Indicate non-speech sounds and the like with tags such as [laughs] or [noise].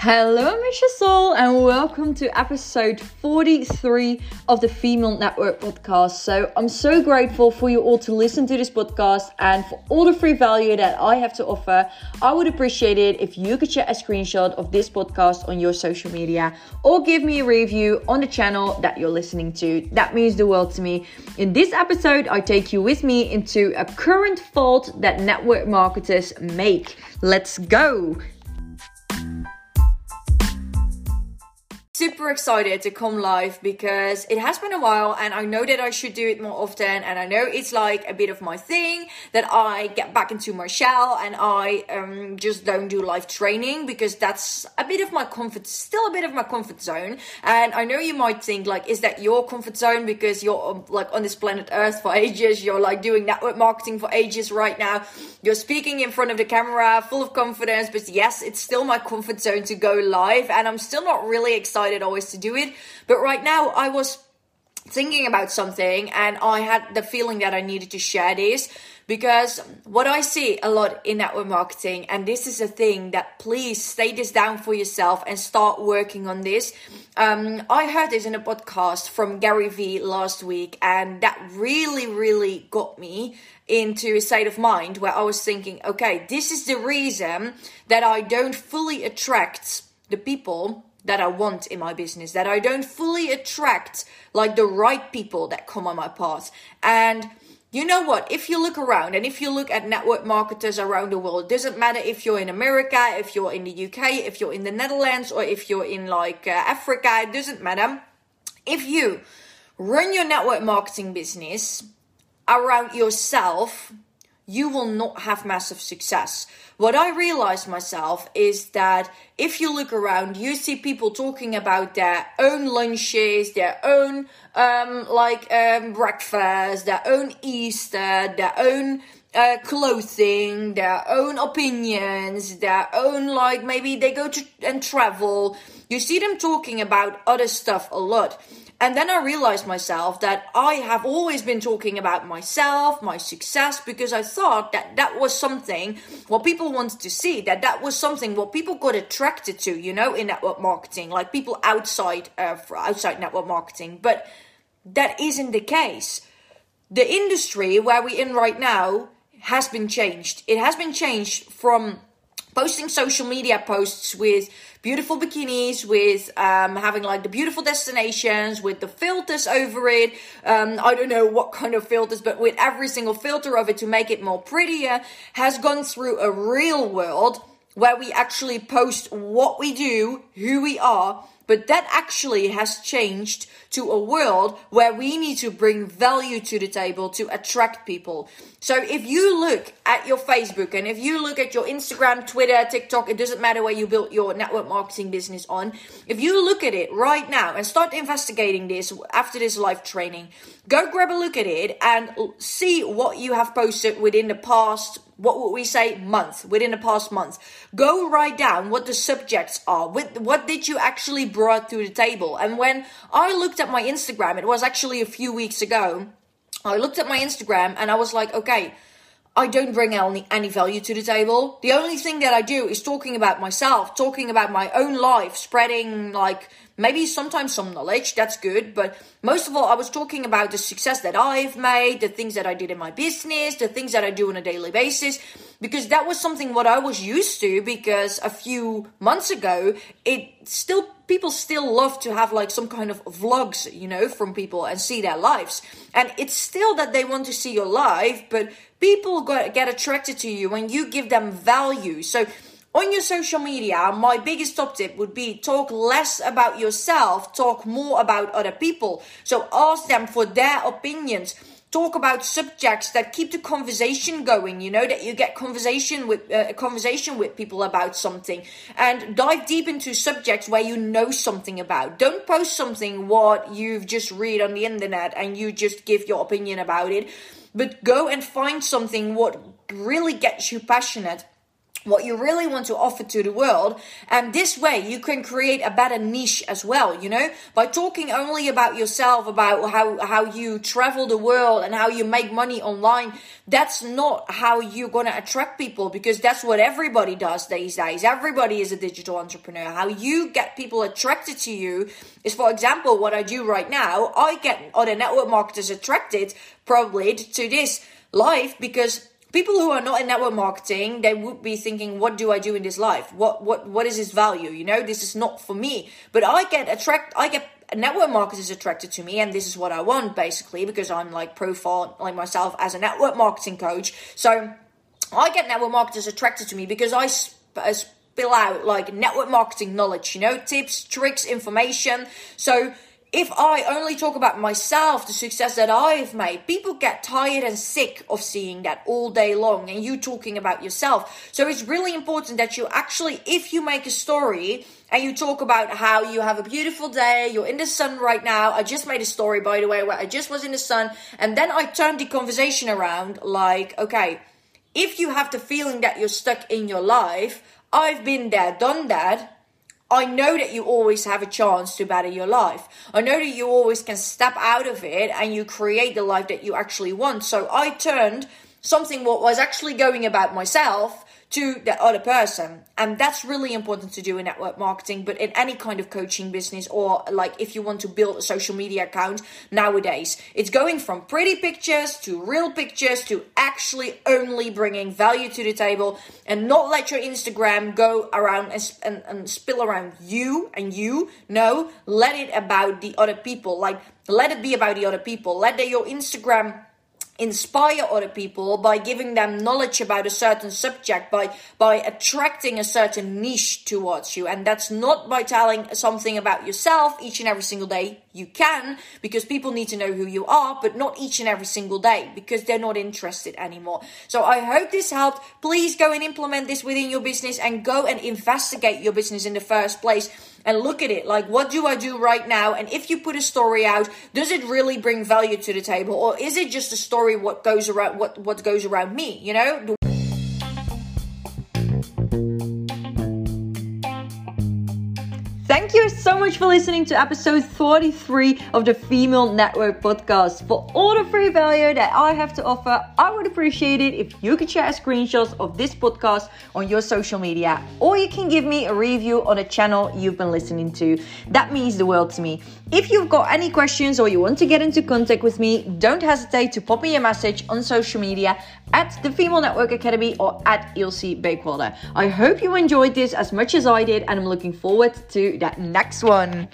Hello, Misha Soul, and welcome to episode 43 of the Female Network podcast. So, I'm so grateful for you all to listen to this podcast and for all the free value that I have to offer. I would appreciate it if you could share a screenshot of this podcast on your social media or give me a review on the channel that you're listening to. That means the world to me. In this episode, I take you with me into a current fault that network marketers make. Let's go. Super excited to come live because it has been a while and I know that I should do it more often and I know it's like a bit of my thing that I get back into my shell and I um, just don't do live training because that's a bit of my comfort still a bit of my comfort zone. And I know you might think like is that your comfort zone? Because you're um, like on this planet earth for [laughs] ages you're like doing network marketing for ages right now you're speaking in front of the camera full of confidence but yes it's still my comfort zone to go live and I'm still not really excited excited always to do it. But right now, I was thinking about something and I had the feeling that I needed to share this because what I see a lot in network marketing, and this is a thing that please stay this down for yourself and start working on this. Um, I heard this in a podcast from Gary Vee last week, and that really, really got me into a state of mind where I was thinking, okay, this is the reason that I don't fully attract the people that I want in my business, that I don't fully attract like the right people that come on my path. And you know what? If you look around and if you look at network marketers around the world, it doesn't matter if you're in America, if you're in the UK, if you're in the Netherlands, or if you're in like uh, Africa, it doesn't matter. If you run your network marketing business around yourself, you will not have massive success. What I realized myself is that if you look around, you see people talking about their own lunches, their own um, like um, breakfast, their own Easter, their own uh, clothing, their own opinions, their own like maybe they go to and travel. You see them talking about other stuff a lot. And then I realized myself that I have always been talking about myself, my success, because I thought that that was something what people wanted to see, that that was something what people got attracted to, you know, in network marketing, like people outside uh, outside network marketing. But that isn't the case. The industry where we're in right now has been changed. It has been changed from posting social media posts with beautiful bikinis, with um, having like the beautiful destinations, with the filters over it. Um, I don't know what kind of filters, but with every single filter of it to make it more prettier, has gone through a real world where we actually post what we do, who we are, but that actually has changed to a world where we need to bring value to the table to attract people. So if you look at your Facebook and if you look at your Instagram, Twitter, TikTok, it doesn't matter where you built your network marketing business on. If you look at it right now and start investigating this after this live training, go grab a look at it and see what you have posted within the past what would we say? Month within the past month. Go write down what the subjects are. With what did you actually brought to the table? And when i looked at my instagram it was actually a few weeks ago i looked at my instagram and i was like okay I don't bring any, any value to the table. The only thing that I do is talking about myself, talking about my own life, spreading like maybe sometimes some knowledge. That's good. But most of all, I was talking about the success that I've made, the things that I did in my business, the things that I do on a daily basis, because that was something what I was used to because a few months ago, it still, people still love to have like some kind of vlogs, you know, from people and see their lives. And it's still that they want to see your life, but people get attracted to you when you give them value. So on your social media, my biggest top tip would be talk less about yourself, talk more about other people. So ask them for their opinions. Talk about subjects that keep the conversation going. You know that you get conversation with uh, conversation with people about something, and dive deep into subjects where you know something about. Don't post something what you've just read on the internet and you just give your opinion about it but go and find something what really gets you passionate what you really want to offer to the world. And this way you can create a better niche as well, you know, by talking only about yourself, about how, how you travel the world and how you make money online. That's not how you're going to attract people because that's what everybody does these days. Everybody is a digital entrepreneur. How you get people attracted to you is, for example, what I do right now. I get other network marketers attracted probably to this life because people who are not in network marketing they would be thinking what do i do in this life? What what what is this value? You know this is not for me. But i get attract i get network marketers attracted to me and this is what i want basically because i'm like profile like myself as a network marketing coach. So i get network marketers attracted to me because i sp- spill out like network marketing knowledge you know tips tricks information. So if I only talk about myself, the success that I've made, people get tired and sick of seeing that all day long and you talking about yourself. So it's really important that you actually, if you make a story and you talk about how you have a beautiful day, you're in the sun right now. I just made a story, by the way, where I just was in the sun. And then I turned the conversation around like, okay, if you have the feeling that you're stuck in your life, I've been there, done that I know that you always have a chance to better your life. I know that you always can step out of it and you create the life that you actually want. So I turned something what was actually going about myself to the other person. And that's really important to do in network marketing, but in any kind of coaching business or like if you want to build a social media account nowadays, it's going from pretty pictures to real pictures to actually only bringing value to the table and not let your Instagram go around and, and, and spill around you and you. No, let it about the other people. Like, let it be about the other people. Let the, your Instagram inspire other people by giving them knowledge about a certain subject by by attracting a certain niche towards you. And that's not by telling something about yourself each and every single day you can because people need to know who you are but not each and every single day because they're not interested anymore. So i hope this helped. Please go and implement this within your business and go and investigate your business in the first place and look at it. Like what do I do right now? And if you put a story out does it really bring value to the table? Or is it just a story what goes around what what goes around me you know much for listening to episode 43 of the Female Network podcast. For all the free value that I have to offer, I would appreciate it if you could share screenshots of this podcast on your social media, or you can give me a review on a channel you've been listening to. That means the world to me. If you've got any questions or you want to get into contact with me, don't hesitate to pop me a message on social media at the Female Network Academy or at Ilse Bakewater. I hope you enjoyed this as much as I did, and I'm looking forward to that next one.